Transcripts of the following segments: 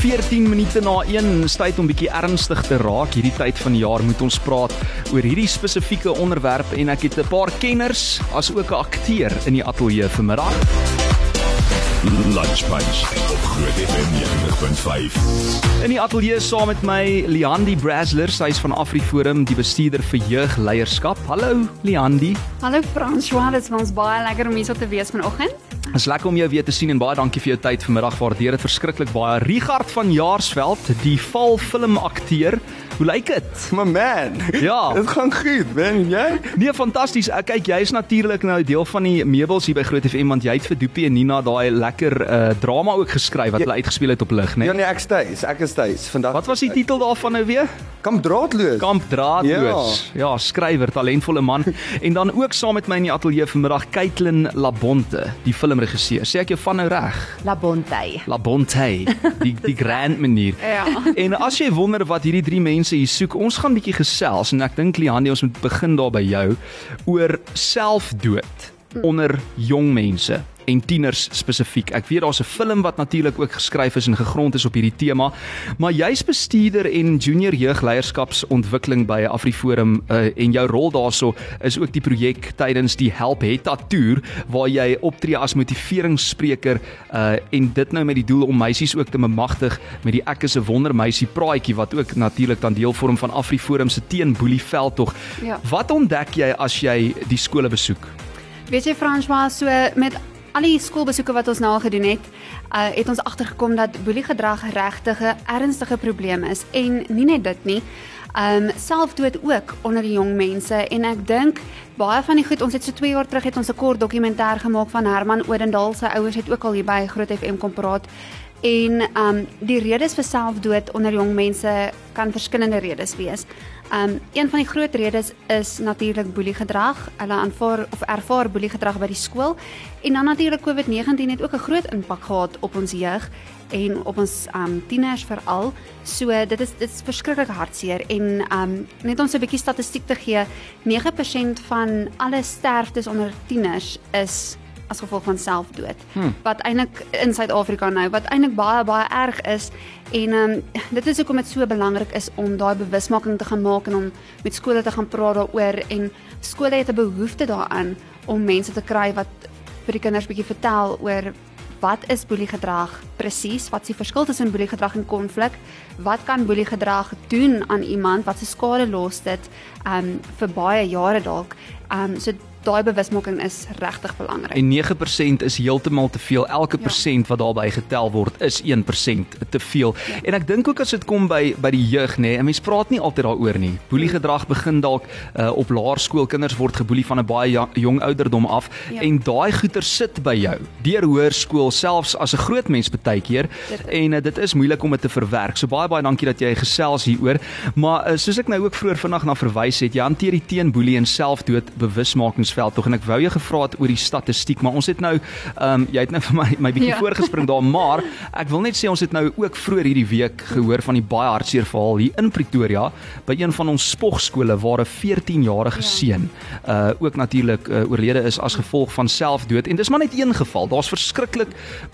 14 minute na 1 tyd om bietjie ernstig te raak. Hierdie tyd van die jaar moet ons praat oor hierdie spesifieke onderwerp en ek het 'n paar kenners as ook 'n akteur in die ateljee vanmiddag. Lunch Punch op Groot FM 90.5. In die ateljee saam met my Liandi Brasler, sy's van AfriForum, die bestuurder vir jeugleierskap. Hallo Liandi. Hallo François, dit is ons baie lekker om hier so te wees vanoggend. Dit is lekker om jou weer te sien en baie dankie vir jou tyd vanmiddag. Waardeer dit verskriklik baie. Richard van Jaarsveld, die val filmakteur. Hoe lyk dit? My man. Ja. Dit gaan goed, man. Jy? Nee, fantasties. Ek kyk jy's natuurlik nou deel van die meubels hier by Groot FM want jy het vir Doopie en Nina daai lekker uh, drama ook geskryf wat Ja. hulle uitgespeel het op lig, né? Ja nee, ek steeds. Ek is steeds. Vandag Wat was die titel daarvan nou weer? Kamp draadloos. Kamp Draadloos. Ja, ja skrywer, talentvolle man. en dan ook saam met my in die ateljee vanmiddag Kaitlin Labonte, die filmregisseur. Sê ek jou van nou reg? Labonte. Labonte, die die grand manier. Ja. En as jy wonder wat hierdie drie mense hier soek, ons gaan bietjie gesels en ek dink Lianie ons moet begin daar by jou oor selfdood onder jong mense en tieners spesifiek. Ek weet daar's 'n film wat natuurlik ook geskryf is en gegrond is op hierdie tema, maar jy's bestuurder en junior jeugleierskapsontwikkeling by AfriForum uh, en jou rol daarso is ook die projek tydens die Help Hetta toer waar jy optree as motiveringsspreker uh, en dit nou met die doel om meisies ook te bemagtig met die ek is 'n wondermeisie praatjie wat ook natuurlik dan deel vorm van AfriForum se teenboelie veldtog. Ja. Wat ontdek jy as jy die skole besoek? Weet jy François, so met al die skoolbesoeke wat ons nou al gedoen het, uh, het ons agtergekom dat boeliegedrag regtig 'n ernstige probleem is en nie net dit nie. Um selfdood ook onder die jong mense en ek dink baie van die goed ons het so 2 jaar terug het ons 'n kort dokumentêr gemaak van Herman Odendaal se ouers het ook al hier by Groot FM kom praat en um die redes vir selfdood onder jong mense kan verskillende redes wees. Um een van die groot redes is natuurlik boeliegedrag. Hulle aanvaar of ervaar boeliegedrag by die skool en dan natuurlik COVID-19 het ook 'n groot impak gehad op ons jeug en op ons um tieners veral. So dit is dit is verskriklik hartseer en um net om so 'n bietjie statistiek te gee, 9% van alle sterftes onder tieners is as gevolg van selfdood. Hmm. Wat eintlik in Suid-Afrika nou wat eintlik baie baie erg is en um, dit is hoekom dit so belangrik is om daai bewusmaking te gaan maak en om met skole te gaan praat daaroor en skole het 'n behoefte daaraan om mense te kry wat vir die kinders bietjie vertel oor wat is boeliegedrag presies? Wat is die verskil tussen boeliegedrag en konflik? Wat kan boeliegedrag doen aan iemand? Wat se skade los dit um vir baie jare dalk? Um so daai bewusmaking is regtig belangrik. En 9% is heeltemal te veel. Elke Ja. persent wat daarbey getel word is 1% te veel. Ja. En ek dink ook as dit kom by by die jeug nê, 'n mens praat nie altyd daaroor nie. Boeliegedrag begin dalk uh, op laerskool. Kinders word geboelie van 'n baie ja- jong ouderdom af Ja. en daai goeter sit by jou. Deur hoërskool selfs as 'n groot mens baie keer en uh, dit is moeilik om dit te verwerk. So baie baie dankie dat jy gesels hieroor. Maar uh, soos ek nou ook vroeër vandag na verwys het, jy hanteer die teenboelie en selfdood bewusmakingsveld tog en ek wou jou gevra het oor die statistiek, maar ons het nou ehm um, jy het nou vir my my bietjie Ja. ja. voorgespring daar, maar ek wil net sê ons het nou ook vroeër hierdie week gehoor van die baie hartseer verhaal hier in Pretoria by een van ons spogskole waar 'n 14-jarige Ja. seun uh ook natuurlik uh, oorlede is as gevolg van selfdood en dis maar net een geval. Daar's verskriklik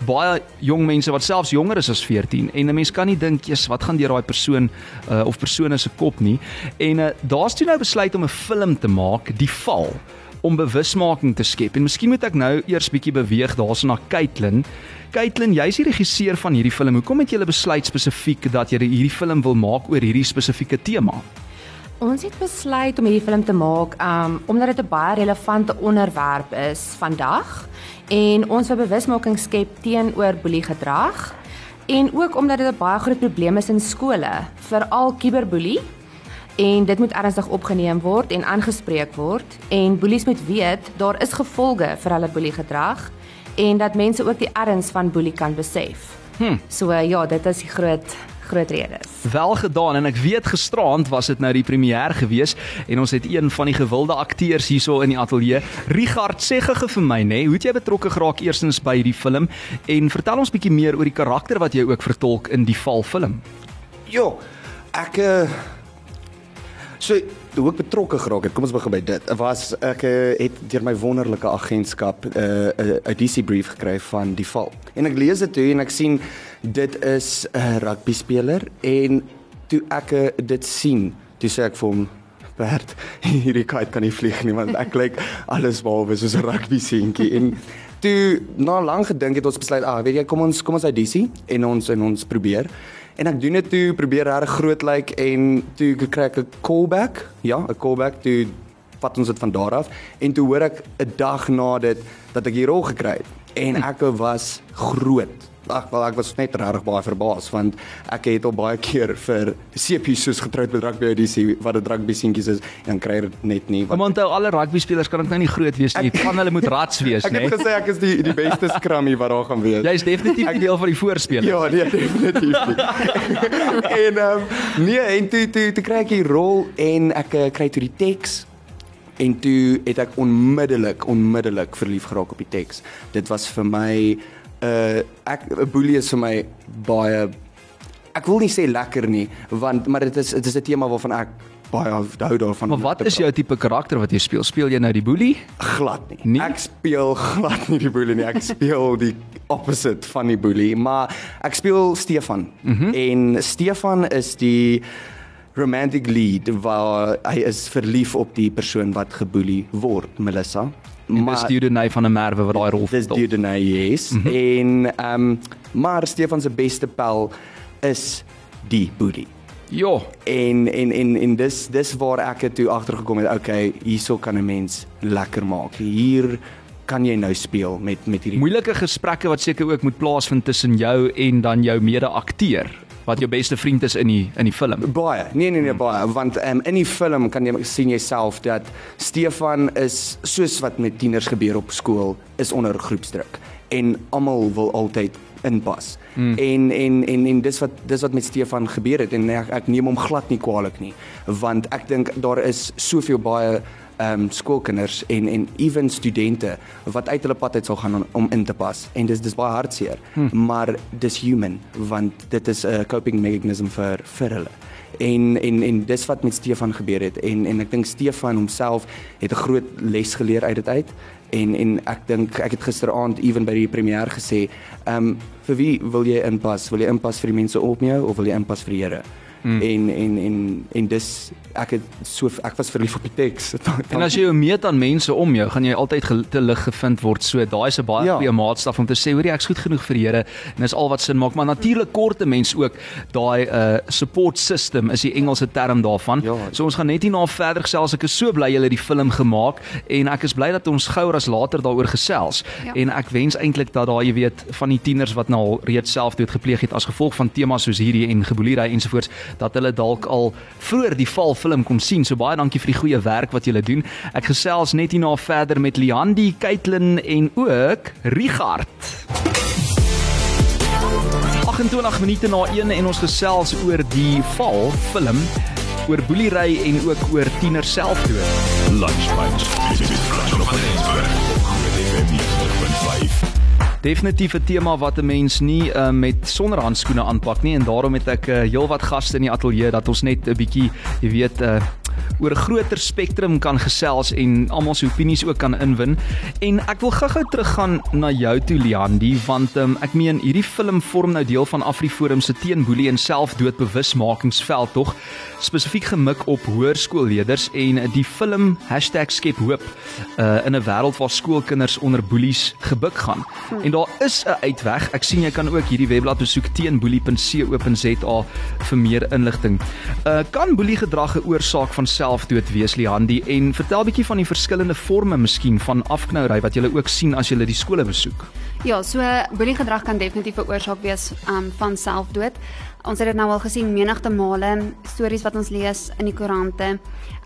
baie jong mense wat selfs jonger is as 14 en 'n mens kan nie dink, "Jesus, wat gaan deur daai persoon uh, of persone se kop nie." En uh, daar's toe nou besluit om 'n film te maak, Die Val om bewusmaking te skep. En miskien moet ek nou eers bietjie beweeg daarso na Kaitlin. Kaitlin, jy's die regisseur van hierdie film. Hoekom het jy besluit spesifiek dat jy hierdie film wil maak oor hierdie spesifieke tema? Ons het besluit om hierdie film te maak um omdat dit 'n baie relevante onderwerp is vandag en ons wil bewusmaking skep teenoor boeliegedrag en ook omdat dit 'n baie groot probleem is in skole, veral kiberboelie. En dit moet ernstig opgeneem word en aangespreek word en boelies moet weet daar is gevolge vir hulle boeliegedrag en dat mense ook die erns van boelie kan besef. Hm. So uh, ja, dit is die groot groot redes. Wel gedaan en ek weet gisteraand was dit nou die premier gewees en ons het een van die gewilde akteurs hierso in die ateljee. Richard sê gou vir my nê, hoe het jy betrokke geraak eerstens by hierdie film en vertel ons bietjie meer oor die karakter wat jy ook vertolk in die val film. Jo, ek uh, so hoe ek betrokke geraak het. Kom ons begin by dit. Was ek uh, het deur my wonderlike agentskap 'n uh, 'n uh, DC brief gekry van die val. En ek lees dit toe en ek sien dit is 'n rugby speler en toe ek eh, dit sien, toe sê ek vir hom Bert, hierdie kite kan nie vlieg nie want ek lyk alles behalwe soos 'n rugby seentjie en toe na lank gedink het ons besluit, ah, weet jy, kom ons kom ons uit DC en ons en ons probeer. En ek doen dit toe probeer reg groot lyk en toe kry ek 'n callback. Ja, 'n callback toe vat ons dit van daar af en toe hoor ek 'n dag na dit dat ek die rol gekry het en ek was groot. Ag wel ek was net regtig baie verbaas want ek het al baie keer vir CP soos getroud met rugby audisie wat dit rugby seentjies is en kry dit net nie. Maar onthou alle rugby spelers kan ook nou nie groot wees nie. Van hulle moet rats wees, Ek né? het gesê ek is die die beste scrummie wat daar gaan wees. Jy is definitief nie deel van die voorspelers. Ja, nee, definitief en um, nee, en toe toe toe kry ek die rol en ek uh, kry toe die teks en toe het ek onmiddellik onmiddellik verlief geraak op die teks. Dit was vir my uh ek 'n boelie is vir my baie ek wil nie sê lekker nie, want maar dit is dit is 'n tema waarvan ek baie hou daarvan. Maar wat is jou tipe karakter wat jy speel? Speel jy nou die boelie? glad nie. Nie? Ek speel glad nie die boelie nie. Ek speel die opposite van die boelie, maar ek speel Stefan. Mm. -hmm. En Stefan is die romantic lead waar hy is verlief op die persoon wat geboelie word, Melissa. En dis Dieudonay van der Merwe wat daai rol dis vertol. Dieudonay yes. Mm -hmm. En ehm um, maar Stefan se beste pel is die boelie. Ja, En en en en dis dis waar ek het toe agtergekom het, okay, hierso kan 'n mens lekker maak. Hier kan jy nou speel met met hierdie moeilike gesprekke wat seker ook moet plaasvind tussen jou en dan jou mede-akteur wat jou beste vriend is in die in die film. baie. Nee nee nee baie, want um, in die film kan jy sien jouself dat Stefan is soos wat met tieners gebeur op skool, is onder groepsdruk en almal wil altyd inpas. Mm. En en en en dis wat dis wat met Stefan gebeur het en ek, ek neem hom glad nie kwaadlik nie, want ek dink daar is soveel baie ehm um, skoolkinders en en ewen studente wat uit hulle pad uit sal gaan om, om in te pas. En dis dis baie hartseer. Hmm. maar dis human want dit is 'n coping mechanism vir vir hulle. En en en dis wat met Stefan gebeur het. En en ek dink Stefan homself het 'n groot les geleer uit dit uit. En en ek dink ek het gisteraand ewen by die premier gesê ehm um, vir wie wil jy inpas? Wil jy inpas vir die mense om jou of wil jy inpas vir die Here Hmm. En en en en dis ek het so ek was verlief op die teks. En as jy jou meet aan mense om jou, gaan jy altyd te lig gevind word. So daai is 'n baie Ja. goeie maatstaf om te sê, hoorie, ek's goed genoeg vir die Here en dis al wat sin maak. Maar natuurlik kort 'n mens ook daai uh support system is die Engelse term daarvan. Ja. So ons gaan net hierna verder gesels. Ek is so bly julle het die film gemaak en ek is bly dat ons gouer as later daaroor gesels. Ja. En ek wens eintlik dat daai jy weet van die tieners wat nou al reeds selfdood gepleeg het as gevolg van temas soos hierdie en gebolierery ensovoorts dat hulle dalk al vroeër die val film kon sien. So baie dankie vir die goeie werk wat julle doen. Ek gesels net hierna verder met Liandi, Kaitlin en ook Richard. 28 minute na 1 en ons gesels oor die val film oor boelery en ook oor tieners selfdood. Lunchtime. Definitief 'n tema wat 'n mens nie uh, met sonder handskoene aanpak nie en daarom het ek uh, heelwat gaste in die ateljee dat ons net 'n bietjie, jy weet, uh, oor 'n groter spektrum kan gesels en almal se opinies ook kan inwin. En ek wil gou-gou teruggaan na jou toe Liandi want um, ek meen hierdie film vorm nou deel van AfriForum se teenboelie en selfdood bewusmakingsveld tog spesifiek gemik op hoërskoolleerders en die film #skephoop uh, in 'n wêreld waar skoolkinders onder boelies gebuk gaan. En daar is 'n uitweg. Ek sien jy kan ook hierdie webblad besoek teenboelie.co.za vir meer inligting. Uh kan boeliegedrag 'n oorsaak van selfdood wees, Liandi? En vertel bietjie van die verskillende forme miskien van afknouery wat jy ook sien as jy die skole besoek. Ja, so boeliegedrag kan definitief 'n oorsaak wees um, van selfdood. Ons het dit nou al gesien menigte male, stories wat ons lees in die koerante.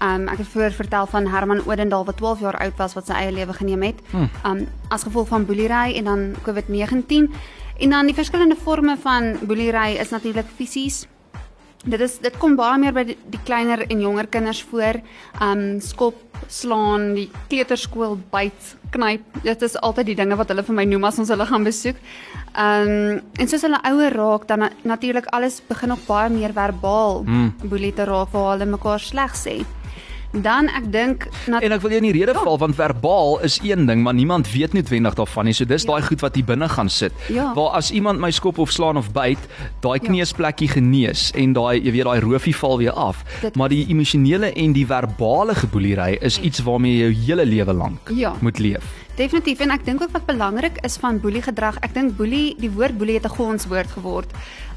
Um ek het voor vertel van Herman Odendaal wat 12 jaar oud was wat sy eie lewe geneem het. Um as gevolg van boelery en dan COVID-19. En dan die verskillende forme van boelery is natuurlik fisies, Dit is dit kom baie meer by die, die kleiner en jonger kinders voor. Um skop, slaan, die kleuterskool byt, knyp. Dit is altyd die dinge wat hulle vir my noem as ons hulle gaan besoek. Um en soos hulle ouer raak, dan na, natuurlik alles begin nog baie meer verbaal mm. boelie te raak waar hulle mekaar sleg sê. Dan ek dink En ek wil jou in die rede val want verbaal is een ding, maar niemand weet noodwendig daarvan nie. So dis daai goed wat hier binne gaan sit. Ja. Waar as iemand my skop of slaan of byt, daai kneusplekkie genees en daai jy weet daai roofie val weer af. Dit- Maar die emosionele en die verbale geboelery is iets waarmee jy jou hele lewe lank Ja. moet leef. Definitief en ek dink ook wat belangrik is van boelie gedrag. Ek dink boelie, die woord boelie het 'n gonswoord geword.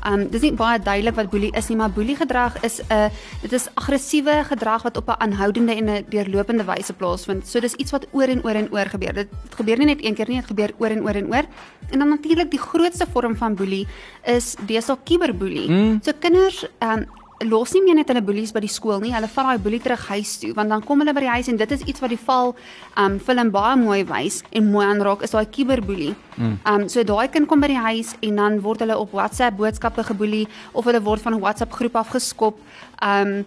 Um dis nie baie duidelik wat boelie is nie, maar boelie gedrag is 'n dit is aggressiewe gedrag wat op 'n aanhoudende en 'n deurlopende wyse plaasvind. So dis iets wat oor en oor en oor gebeur. Dit gebeur nie net een keer nie, dit gebeur oor en oor en oor. En dan natuurlik die grootste vorm van boelie is deesdae cyberboelie. Mm. So kinders um los nie meer net hulle boelies by die skool nie. Hulle vat daai boelie terug huis toe want dan kom hulle by die huis en dit is iets wat die val um film baie mooi wys en mooi aanraak is daai cyberboelie. Mm. Um so daai kind kom by die huis en dan word hulle op WhatsApp boodskappe geboelie of hulle word van 'n WhatsApp groep afgeskop. Um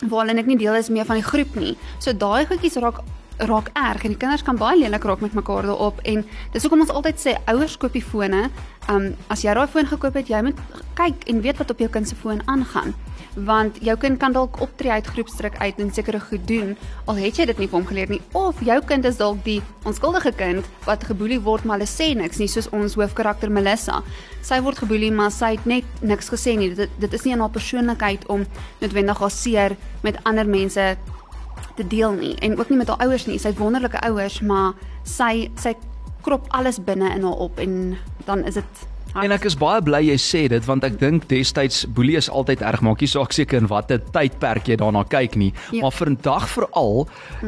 waar hulle net nie deel is meer van die groep nie. So daai goedjies raak raak erg en die kinders kan baie lelik raak met mekaar daarop en dis hoekom ons altyd sê ouers koop die fone. Um as jy daai foon gekoop het, jy moet kyk en weet wat op jou kind se foon aangaan want jou kind kan dalk optree uit groepsdruk uit en sekere goed doen al het jy dit nie vir hom geleer nie. Of jou kind is dalk die onskuldige kind wat geboelie word maar hulle sê niks nie soos ons hoofkarakter Melissa. Sy word geboelie maar sy het net niks gesê nie. Dit dit is nie in haar persoonlikheid om noodwendig haar seer met ander mense te deel nie. En ook nie met haar ouers nie. Sy het wonderlike ouers maar sy sy krop alles binne in haar op en dan is dit En ek is baie bly jy sê dit want ek dink destyds boelie is altyd erg maak nie saak seker in watter tydperk jy daarna kyk nie Ja. maar vandag veral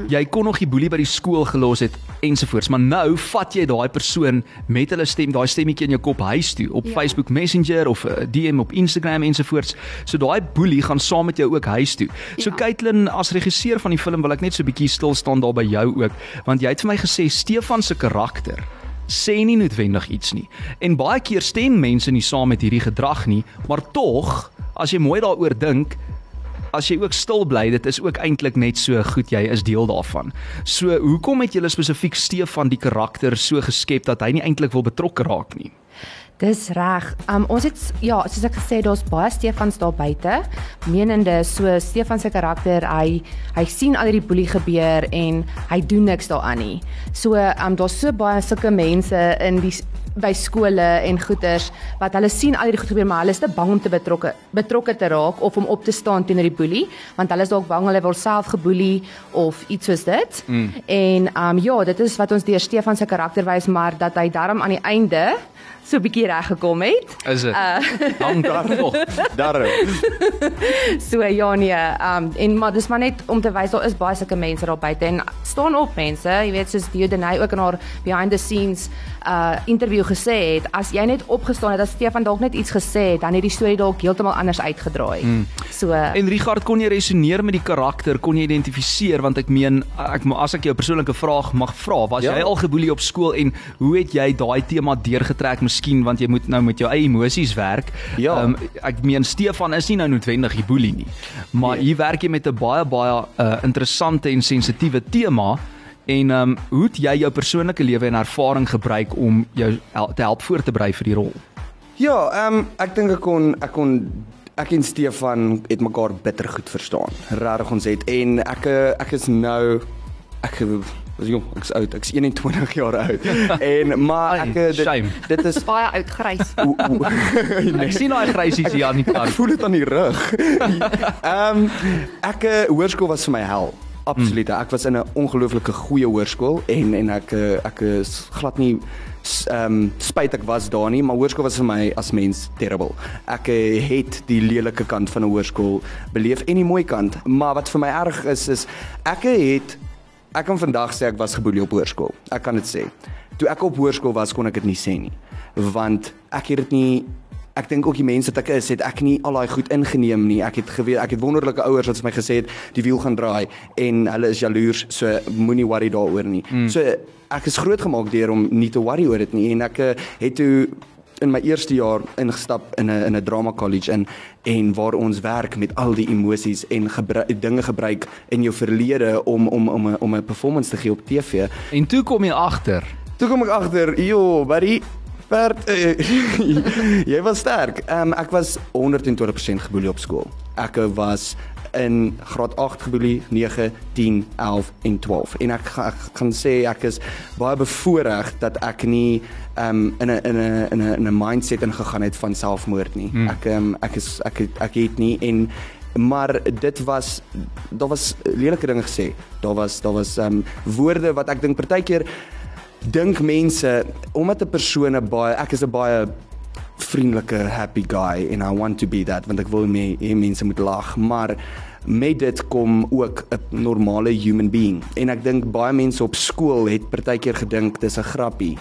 jy kon nog die boelie by die skool gelos het ensovoorts maar nou vat jy daai persoon met hulle stem daai stemmetjie in jou kop huis toe op Ja. Facebook Messenger of 'n DM op Instagram ensovoorts so daai boelie gaan saam met jou ook huis toe so Ja. Caitlin as regisseur van die film wil ek net so 'n bietjie stil staan daar by jou ook want jy het vir my gesê Stefan se karakter sê nie noodwendig iets nie. En baie keer stem mense nie saam met hierdie gedrag nie, maar tog, as jy mooi daaroor dink, as jy ook stil bly, dit is ook eintlik net so goed jy is deel daarvan. So, hoekom het julle spesifiek Stefan die karakter so geskep dat hy nie eintlik wil betrokke raak nie? Dis reg. Um ons het ja, soos ek gesê, daar's baie Stefans daar buite. Menende so Stefan se karakter, hy hy sien al hierdie boelie gebeur en hy doen niks daaraan nie. So um daar's so baie sulke mense in die by skole en goeters wat hulle sien al hierdie goed gebeur maar hulle is te bang om te betrokke betrokke te raak of om op te staan teenoor die boelie want hulle is dalk bang hulle word self geboelie of iets soos dit. Mm. En um ja, dit is wat ons deur Stefan se karakter wys maar dat hy darm aan die einde so 'n bietjie reg gekom het. Is dit? Uh, Hang daar nog. Darre. So ja nee, um en maar dis maar net om te wys daar is baie sulke mense daar buite en staan op mense, jy weet soos Dio Denay ook in haar behind the scenes uh interview gesê het, as jy net opgestaan het, as Stefan dalk net iets gesê het, dan het die storie dalk heeltemal anders uitgedraai. Mm. So En Richard, kon jy resoneer met die karakter? Kon jy identifiseer want ek meen ek as ek jou 'n persoonlike vraag mag vra, was Ja. jy al geboelie op skool en hoe het jy daai tema deurgetrek miskien want jy moet nou met jou eie emosies werk. Ja. Ehm, ek meen Stefan is nie nou noodwendig die boelie nie. Maar Nee. hier werk jy met 'n baie baie uh, interessante en sensitiewe tema. En ehm um, hoe het jy jou persoonlike lewe en ervaring gebruik om jou hel te help voor te berei vir die rol? Ja, ehm um, ek dink ek kon ek kon ek en Stefan het mekaar bitter goed verstaan. Regtig ons het en ek eh, ek is nou ek was jong, ek's oud, ek's 21 jaar oud. En maar Ai, ek eh, shame. dit, dit is baie oud grys. o, o, Ek sien daai grysies hier aan die ek kant. voel dit aan die rug. Ehm um, ek eh, hoërskool was vir my hel. Absoluut. Ek was in 'n ongelooflike goeie hoërskool en en ek eh, ek is glad nie ehm um, spyt ek was daar nie, maar hoërskool was vir my as mens terrible. Ek eh, het die lelike kant van 'n hoërskool beleef en die mooi kant, maar wat vir my erg is is ek het ek kan vandag sê ek was geboelie op hoërskool. Ek kan dit sê. Toe ek op hoërskool was kon ek dit nie sê nie, want ek het dit nie Ek dink ook die mense wat ek is, het ek nie al daai goed ingeneem nie. Ek het geweet ek het wonderlike ouers wat vir my gesê het die wiel gaan draai en hulle is jaloers, so moenie worry daaroor nie. Mm. So ek is grootgemaak deur om nie te worry oor dit nie en ek eh, het toe in my eerste jaar ingestap in 'n in 'n drama college in en waar ons werk met al die emosies en gebruik, dinge gebruik in jou verlede om om om 'n om 'n performance te gee op TV. En toe kom jy agter Toe kom ek agter, "Jo, buddy, Bert, uh, jy was sterk. Ehm um, ek was 120% geboelie op skool. Ek was in graad 8 geboelie, 9, 10, 11 en 12. En ek, ek gaan sê ek is baie bevoordeel dat ek nie um, in 'n in 'n in 'n in 'n mindset ingegaan het van selfmoord nie. Hmm. Ek um, ek is ek het- ek het nie en maar dit was daar was lelike dinge gesê. Daar was daar was um, woorde wat ek dink partykeer dink mense omdat 'n persoon 'n baie ek is 'n baie vriendelike happy guy and I want to be that want ek wil mee hê mense moet lag. Maar met dit kom ook 'n normale human being. En ek dink baie mense op skool het partykeer gedink dis 'n grappie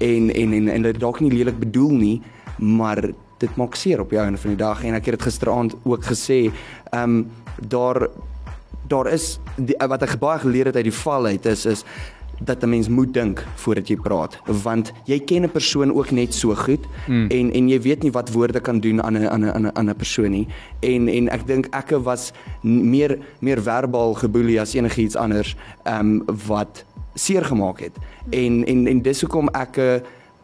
en en en en dit dalk nie lelik bedoel nie maar dit maak seer op jou einde van die dag. En ek het dit gisteraand ook gesê ehm um, daar daar is die, wat ek baie geleer het uit die val uit is is dat 'n mens moet dink voordat jy praat want jy ken 'n persoon ook net so goed mm. en en jy weet nie wat woorde kan doen aan 'n aan 'n aan 'n aan 'n persoon nie en en ek dink ek was meer meer verbaal geboelie as enigiets anders ehm um, wat seer gemaak het en en en dis hoekom ek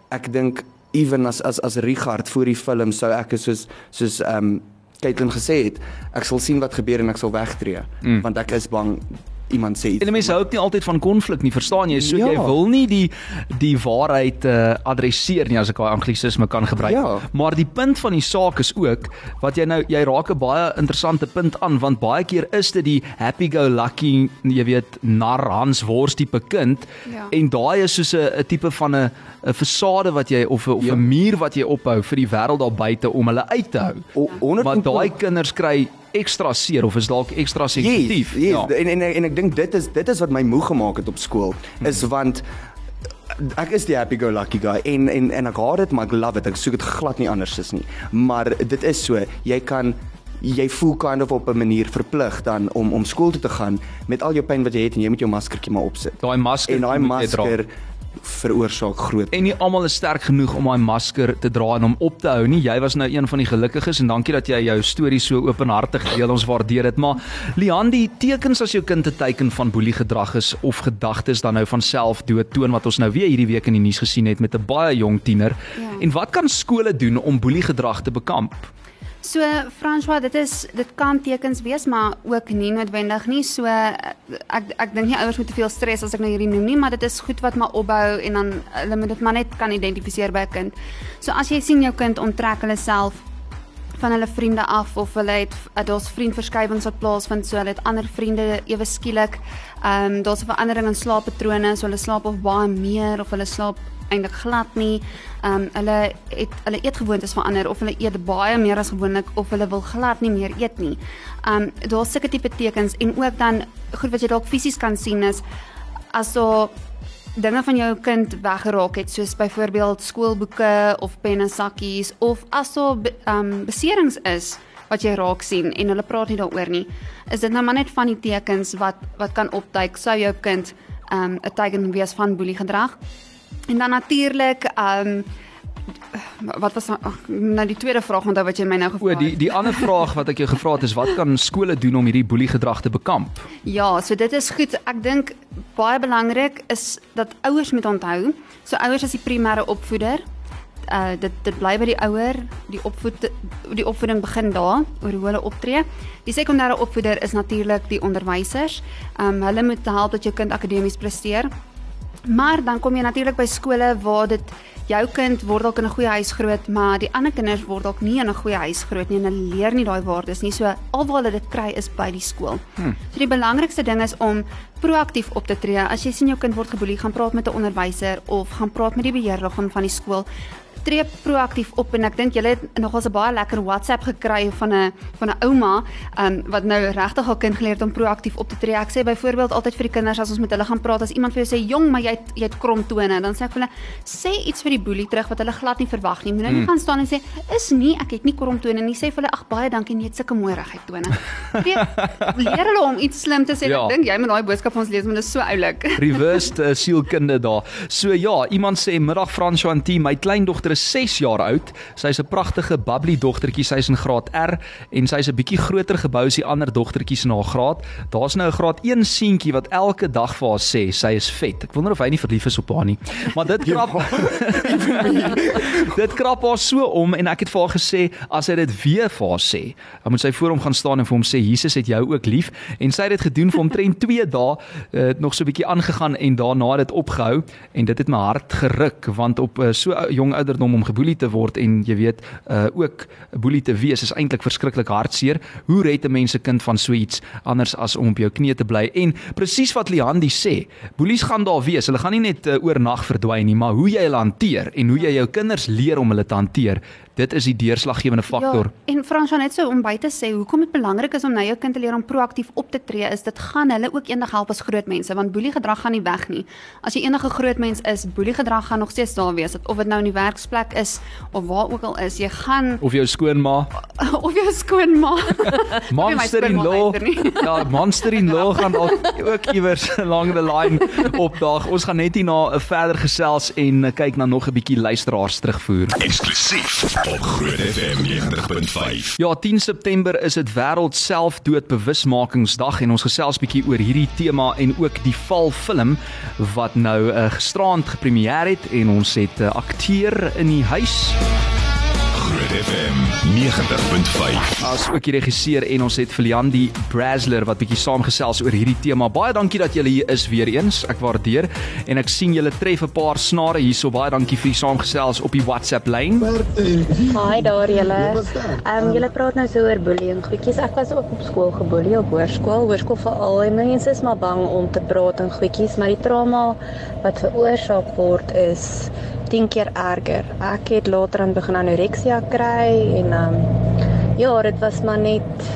ek dink ewen as as as Richard voor die film sou ek soos soos ehm um, Caitlin gesê het ek sal sien wat gebeur en ek sal wegtreë mm. want ek is bang iemand sê iets En mense hou ook nie altyd van konflik nie, verstaan jy? So Ja. jy wil nie die die waarheid uh, adresseer nie as ek daai anglisisme kan gebruik. Ja. Maar die punt van die saak is ook wat jy nou jy raak 'n baie interessante punt aan want baie keer is dit die happy go lucky, jy weet, nar Hans Wors tipe kind Ja. en daai is soos 'n tipe van 'n 'n fasade wat jy of 'n of 'n Ja. muur wat jy ophou vir die wêreld daar buite om hulle uit te hou. O- 100 Want daai kinders kry ekstra seer of is dalk ekstra sensitief. Yes, yes. Ja. En en en ek dink dit is dit is wat my moeg gemaak het op skool Hmm. is want ek is die happy go lucky guy en en en ek haat dit maar ek love dit. Ek soek dit glad nie anders is nie. Maar dit is so, jy kan jy voel kind of op 'n manier verplig dan om om skool toe te gaan met al jou pyn wat jy het en jy moet jou maskertjie maar opsit. Daai masker En daai masker veroorsaak groot En nie almal is sterk genoeg om daai masker te dra en hom op te hou nie. Jy was nou een van die gelukkiges en dankie dat jy jou storie so openhartig deel. Ons waardeer dit. Maar Lian, die tekens as jou kind 'n teken van boeliegedrag is of gedagtes dan nou van selfdood toon wat ons nou weer hierdie week in die nuus gesien het met 'n baie jong tiener. Ja. En wat kan skole doen om boeliegedrag te bekamp? So François, dit is dit kan tekens wees, maar ook nie noodwendig nie. So ek ek dink nie ouers moet te veel stres as ek nou hierdie noem nie, maar dit is goed wat maar opbou en dan hulle moet dit maar net kan identifiseer by 'n kind. So as jy sien jou kind onttrek hulle self van hulle vriende af of hulle het daar's vriendverskywings wat plaasvind so hulle het ander vriende ewe skielik. Ehm um, daar's 'n verandering in slaappatrone, so hulle slaap of baie meer of hulle slaap eintlik glad nie. Ehm um, hulle het hulle eetgewoontes verander of hulle eet baie meer as gewoonlik of hulle wil glad nie meer eet nie. Ehm um, daar's sulke tipe tekens en ook dan goed wat jy dalk fisies kan sien is as daar dinge van jou kind weggeraak het soos byvoorbeeld skoolboeke of penne sakkies of as daar be- um, beserings is wat jy raak sien en hulle praat nie daaroor nie is dit nou maar net van die tekens wat wat kan opduik sou jou kind um, 'n teken wees van boeliegedrag en dan natuurlik um, wat was nou nou die tweede vraag onthou wat jy my nou O, gevra het die die ander vraag wat ek jou gevra het is wat kan skole doen om hierdie boeliegedrag te bekamp? Ja, so dit is goed. Ek dink baie belangrik is dat ouers moet onthou. So ouers is die primêre opvoeder. Uh dit dit bly by die ouer. Die opvoed die opvoeding begin daar oor hoe hulle optree. Die sekondêre opvoeder is natuurlik die onderwysers. Um hulle moet help dat jou kind akademies presteer. Maar dan kom jy natuurlik by skole waar dit jou kind word dalk in 'n goeie huis groot, maar die ander kinders word dalk nie in 'n goeie huis groot nie en hulle leer nie daai waardes nie. So alwaar hulle dit kry is by die skool. Hmm. So die belangrikste ding is om proaktief op te tree. As jy sien jou kind word geboelie, gaan praat met 'n onderwyser of gaan praat met die beheerliggaam van die skool. Tree proaktief op en ek dink julle het nogals 'n baie lekker WhatsApp gekry van 'n van 'n ouma um, wat nou regtig haar kind geleer het om proaktief op te tree. Ek sê byvoorbeeld altyd vir die kinders as ons met hulle gaan praat, as iemand vir jou sê jong, maar jy het, jy het krom tone, dan sê ek vir hulle sê iets vir die boelie terug wat hulle glad nie verwag nie. Moenie mm. nie gaan staan en sê is nie, ek het nie krom tone nie. Sê vir hulle ag baie dankie, nee, jy het sulke mooi regheid tone. Leer hulle om iets slim te sê. Ja. Ek dink jy moet daai boodskap vir ons lees, want dit is so oulik. Reversed uh, sielkunde daar. So ja, iemand sê middag T, my kleindogter dogter is 6 jaar oud. Sy's 'n pragtige bubbly dogtertjie. Sy's in graad R en sy's 'n bietjie groter gebou as die ander dogtertjies in haar graad. Daar's nou 'n graad 1 seentjie wat elke dag vir haar sê sy is vet. Ek wonder of hy nie verlief is op haar nie. Maar dit krap Dit krap haar so om en ek het vir haar gesê as hy dit weer vir haar sê, dan moet sy voor hom gaan staan en vir hom sê Jesus het jou ook lief en sy het dit gedoen vir omtrent 2 dae, uh, nog so 'n bietjie aangegaan en daarna dit opgehou en dit het my hart geruk want op uh, so jong ouderdom om geboelie te word en jy weet uh, ook boelie te wees is eintlik verskriklik hartseer. Hoe red 'n mens 'n kind van so iets anders as om op jou knie te bly? En presies wat Liandi sê, boelies gaan daar wees. Hulle gaan nie net uh, oornag verdwyn nie, maar hoe jy hulle hanteer en hoe jy jou kinders leer om hulle te hanteer, dit is die deurslaggewende faktor. Ja, en Fransja net so om by te sê hoekom dit belangrik is om na jou kind te leer om proaktief op te tree is dit gaan hulle ook eendag help as groot mense want boeliegedrag gaan nie weg nie. As jy enige groot mens is, boeliegedrag gaan nog steeds daar wees. Of dit nou in die werksplek is of waar ook al is, jy gaan Of jou skoonma, of jou skoonma. monster in law. Ja, monster in law gaan dalk ook iewers along the line opdaag. Ons gaan net hier na 'n verder gesels en uh, kyk na nog 'n bietjie luisteraars terugvoer. Eksklusief op Groot FM 90.5. Ja, 10 September is dit wêreld selfdoodbewusmakingsdag en ons gesels bietjie oor hierdie tema en ook die val film wat nou uh, gisteraand gepremieer het en ons het 'n uh, akteur in die huis. Groot FM 90.5. As ook die regisseur en ons het Viliandi Brasler wat bietjie saamgesels oor hierdie tema. Baie dankie dat julle hier is weer eens. Ek waardeer en ek sien julle tref 'n paar snare hierso. Baie dankie vir die saamgesels op die WhatsApp lyn. Hi daar julle. Ehm um, julle praat nou so oor bullying. Goedjies, ek was ook op skool geboelie op hoërskool, hoërskool veral. En mense is maar bang om te praat en goedjies, maar die trauma wat veroorsaak word is 10 keer erger. Ek het later aan begin anoreksia kry en um, ja, dit was maar net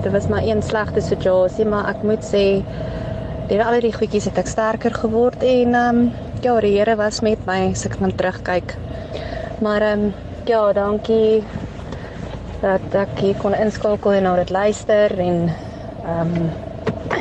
dit was maar een slegte situasie, maar ek moet sê deur al die goedjies het ek sterker geword en um, ja, die Here was met my as ek kan terugkyk. Maar um, ja, dankie dat ek hier kon inskakel en na dit luister en ehm um,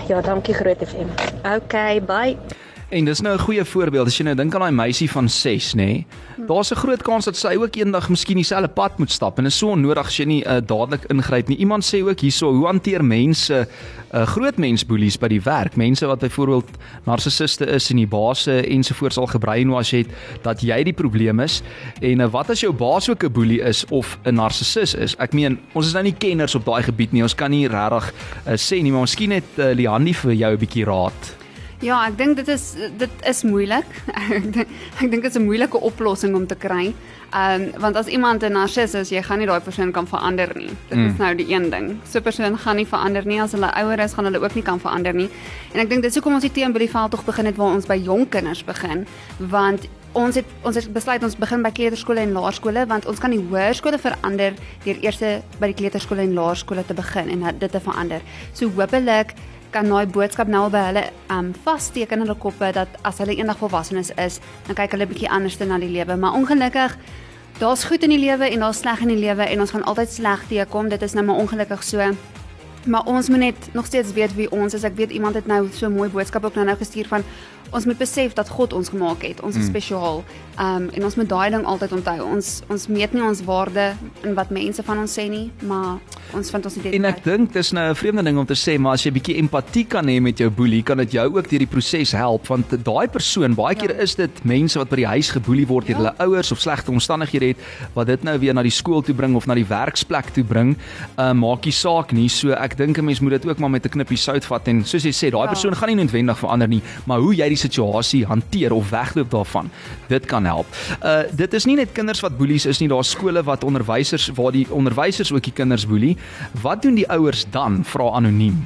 ja, dankie Groot FM. Okay, bye. En dis nou 'n goeie voorbeeld as jy nou dink aan daai meisie van 6, nê. Nee, Daar's 'n groot kans dat sy ook eendag miskien dieselfde pad moet stap en is so onnodig as jy nie uh, dadelik ingryp nie. Iemand sê ook hierso, hoe hanteer mense uh, groot mensboelies by die werk? Mense wat byvoorbeeld narcissiste is en die baase ensovoorts al gebrainwash het dat jy die probleem is. En uh, wat as jou baas ook 'n boelie is of 'n narcissus is? Ek meen, ons is nou nie kenners op daai gebied nie. Ons kan nie regtig uh, sê nie, maar miskien het uh, Liandi vir jou 'n bietjie raad. Ja, ek dink dit is dit is moeilik. Ek dink ek dink dit is 'n moeilike oplossing om te kry. Ehm um, want as iemand 'n narcis is, jy gaan nie daai persoon kan verander nie. Dit mm. is nou die een ding. So 'n persoon gaan nie verander nie as hulle ouer is, gaan hulle ook nie kan verander nie. En ek dink dis hoekom ons die teen by die veld tog begin het waar ons by jong kinders begin, want ons het ons het besluit ons begin by kleuterskole en laerskole want ons kan die hoërskole verander deur eers by die kleuterskole en laerskole te begin en dit te verander. So hopelik kan daai boodskap nou al by hulle um vassteek in hulle koppe dat as hulle eendag volwassenes is, dan kyk hulle bietjie anders na die lewe. Maar ongelukkig daar's goed in die lewe en daar's sleg in die lewe en ons gaan altyd sleg teekom. Dit is nou maar ongelukkig so. Maar ons moet net nog steeds weet wie ons is. Ek weet iemand het nou so 'n mooi boodskap ook nou nou gestuur van ons moet besef dat God ons gemaak het. Ons is mm. spesiaal. Um en ons moet daai ding altyd onthou. Ons ons meet nie ons waarde in wat mense van ons sê nie, maar ons vind ons En identiteit. ek dink dis nou 'n vreemde ding om te sê, maar as jy bietjie empatie kan hê met jou boelie, kan dit jou ook deur die proses help want daai persoon, baie keer is dit mense wat by die huis geboelie word deur Ja. hulle ouers of slegte omstandighede het wat dit nou weer na die skool toe bring of na die werksplek toe bring. Uh maak nie saak nie. So ek dink 'n mens moet dit ook maar met 'n knippie sout vat en soos jy sê, daai Ja. persoon gaan nie noodwendig verander nie, maar hoe jy die situasie hanteer of wegloop daarvan, dit kan help. Uh dit is nie net kinders wat boelies is nie, daar's skole wat onderwysers waar die onderwysers ook die kinders boelie. Wat doen die ouers dan? Vra anoniem.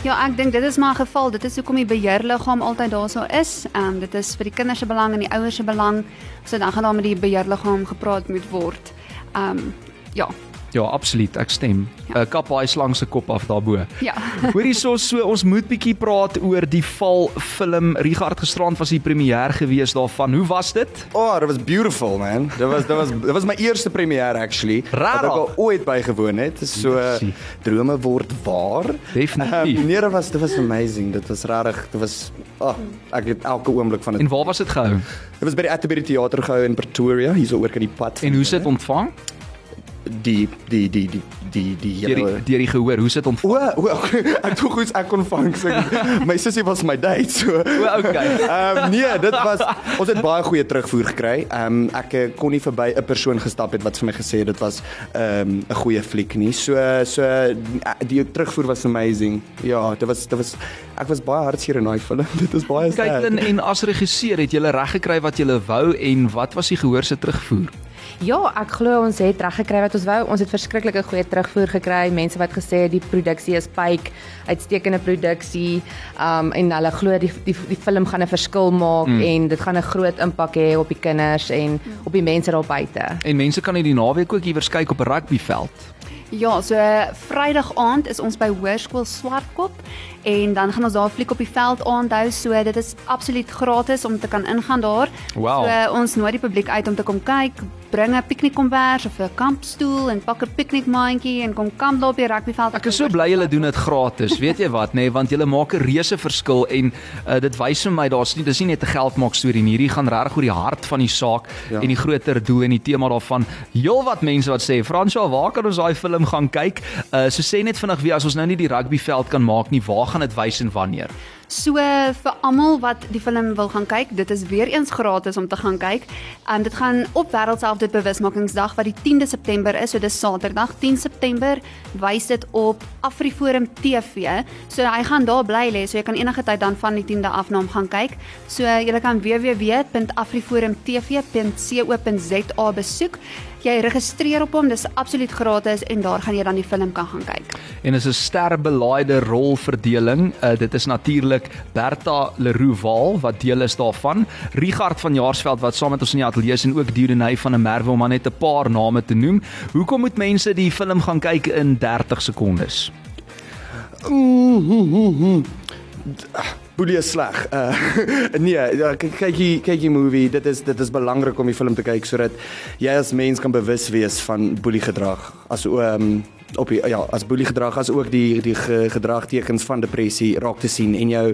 Ja, ek dink dit is maar 'n geval. Dit is hoekom die beheerliggaam altyd daarso is. Ehm um, dit is vir die kinders se belang en die ouers se belang. So dan gaan daar met die beheerliggaam gepraat moet word. Ehm um, ja, Ja, absoluut, ek stem. Ja. Uh, kap daai slang se kop af daarbo. Ja. Hoorie so so ons moet bietjie praat oor die val film Richard Gisterand was die premier gewees daarvan. Hoe was dit? Oh, dit was beautiful man. Dit was dit was dit was my eerste premier actually. Rarig. Wat ek ooit bygewoon het. So Jessie. drome word waar. Definitief. Um, nee, dit was dit was amazing. Dit was regtig, dit was oh, ek het elke oomblik van dit. En waar was dit gehou? Dit was by die Atterbury Theater gehou in Pretoria, hier so oor kan die pad. En hoe sit ontvang? Die die die die die die Deur die die gehoor, hoe sit ontvang? O, o ek dink goed ek kon vang. So, my sussie was my date so. O, okay. Ehm um, nee, dit was ons het baie goeie terugvoer gekry. Ehm um, ek eh, kon nie verby 'n persoon gestap het wat vir my gesê het dit was ehm um, 'n goeie fliek nie. So so die terugvoer was amazing. Ja, dit was dit was ek was baie hartseer in daai film. Dit is baie Kaitlyn en as regisseur het jy reg gekry wat jy wou en wat was die gehoor se terugvoer? Ja, ek glo ons het reg gekry wat ons wou. Ons het verskriklike goeie terugvoer gekry. Mense wat gesê het die produksie is pyk, uitstekende produksie. Um en hulle glo die die die film gaan 'n verskil maak mm. en dit gaan 'n groot impak hê op die kinders en op die mense daar buite. En mense kan hierdie naweek ook iewers kyk op 'n rugbyveld. Ja, so Vrydag aand is ons by Hoërskool Swartkop en dan gaan ons daar fliek op die veld aanhou. So dit is absoluut gratis om te kan ingaan daar. Wow. So ons nooi die publiek uit om te kom kyk. Bring 'n piknikkombers of 'n kampstoel en pak 'n piknikmandjie en kom kamp daar op die rugbyveld. Ek is so bly julle doen dit gratis. Weet jy wat, nê, nee, want julle maak 'n reuse verskil en uh, dit wys vir my daar's nie dis nie net 'n geldmaak storie nie. Hierdie gaan regtig oor die hart van die saak ja. en die groter doel en die tema daarvan. Heelwat mense wat sê, "Fransja, waar kan ons daai film gaan kyk?" Uh so sê net vinnig wie as ons nou nie die rugbyveld kan maak nie, waar gaan dit wys en wanneer? So vir almal wat die film wil gaan kyk, dit is weer eens gratis om te gaan kyk. Um dit gaan op Wêreldselfdood Bewusmakingsdag wat die 10de September is, so dis Saterdag 10 September, wys dit op AfriForum TV. So hy gaan daar bly lê, so jy kan enige tyd dan van die 10de af na hom gaan kyk. So jy kan www.afriforumtv.co.za besoek. Jy registreer op hom, dis absoluut gratis en daar gaan jy dan die film kan gaan kyk. En is 'n sterbelaaide rolverdeling. Uh, dit is natuurlik Bertha Leroux Waal wat deel is daarvan, Richard van Jaarsveld wat saam met ons in die ateljee is en ook Dieudonay van der Merwe om maar net 'n paar name te noem. Hoekom moet mense die film gaan kyk in 30 sekondes? Boelie sleg. Uh nee, ja, kyk die kyk die movie. Dit is dit is belangrik om die film te kyk sodat jy as mens kan bewus wees van boelie gedrag. As oom um, op die, ja, as boelie gedrag as ook die die ge, gedragtekens van depressie raak te sien en jou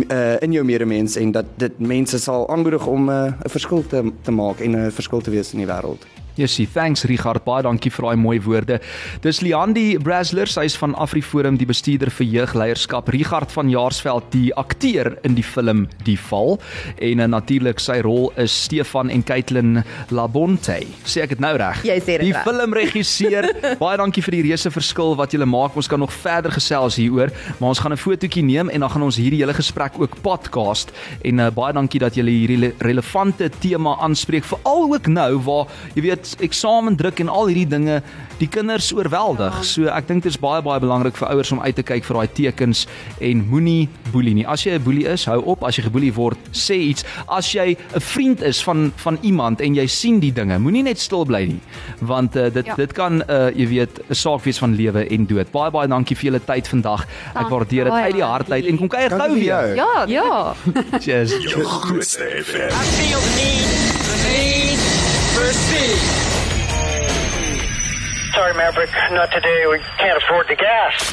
uh in jou medemens en dat dit mense sal aanmoedig om 'n uh, verskil te te maak en 'n verskil te wees in die wêreld. Jessie, thanks Richard, baie dankie vir daai mooi woorde. Dis Liandi Braslers, hy's van AfriForum, die bestuurder vir jeugleierskap. Richard van Jaarsveld, die akteur in die film Die Val en uh, natuurlik sy rol is Stefan en Caitlin Labonte. Sê ek dit nou reg? Jy sê dit Die reg. filmregisseur. baie dankie vir die reuse verskil wat julle maak. Ons kan nog verder gesels hieroor, maar ons gaan 'n fotootjie neem en dan gaan ons hierdie hele gesprek ook podcast en uh, baie dankie dat julle hierdie relevante tema aanspreek, veral ook nou waar jy weet eksamen druk en al hierdie dinge die kinders oorweldig. Ja. So ek dink dit is baie baie belangrik vir ouers om uit te kyk vir daai tekens en moenie boelie nie. As jy 'n boelie is, hou op. As jy geboelie word, sê iets. As jy 'n vriend is van van iemand en jy sien die dinge, moenie net stil bly nie, want uh, dit ja. dit kan uh, jy weet 'n saak wees van lewe en dood. Baie baie dankie vir julle tyd vandag. Ek waardeer dit uit die hart uit en kom kuier gou weer. Ja, Ja. Cheers. Grootste FM. I feel the need, the need. Sorry, Maverick, not today. We can't afford the gas.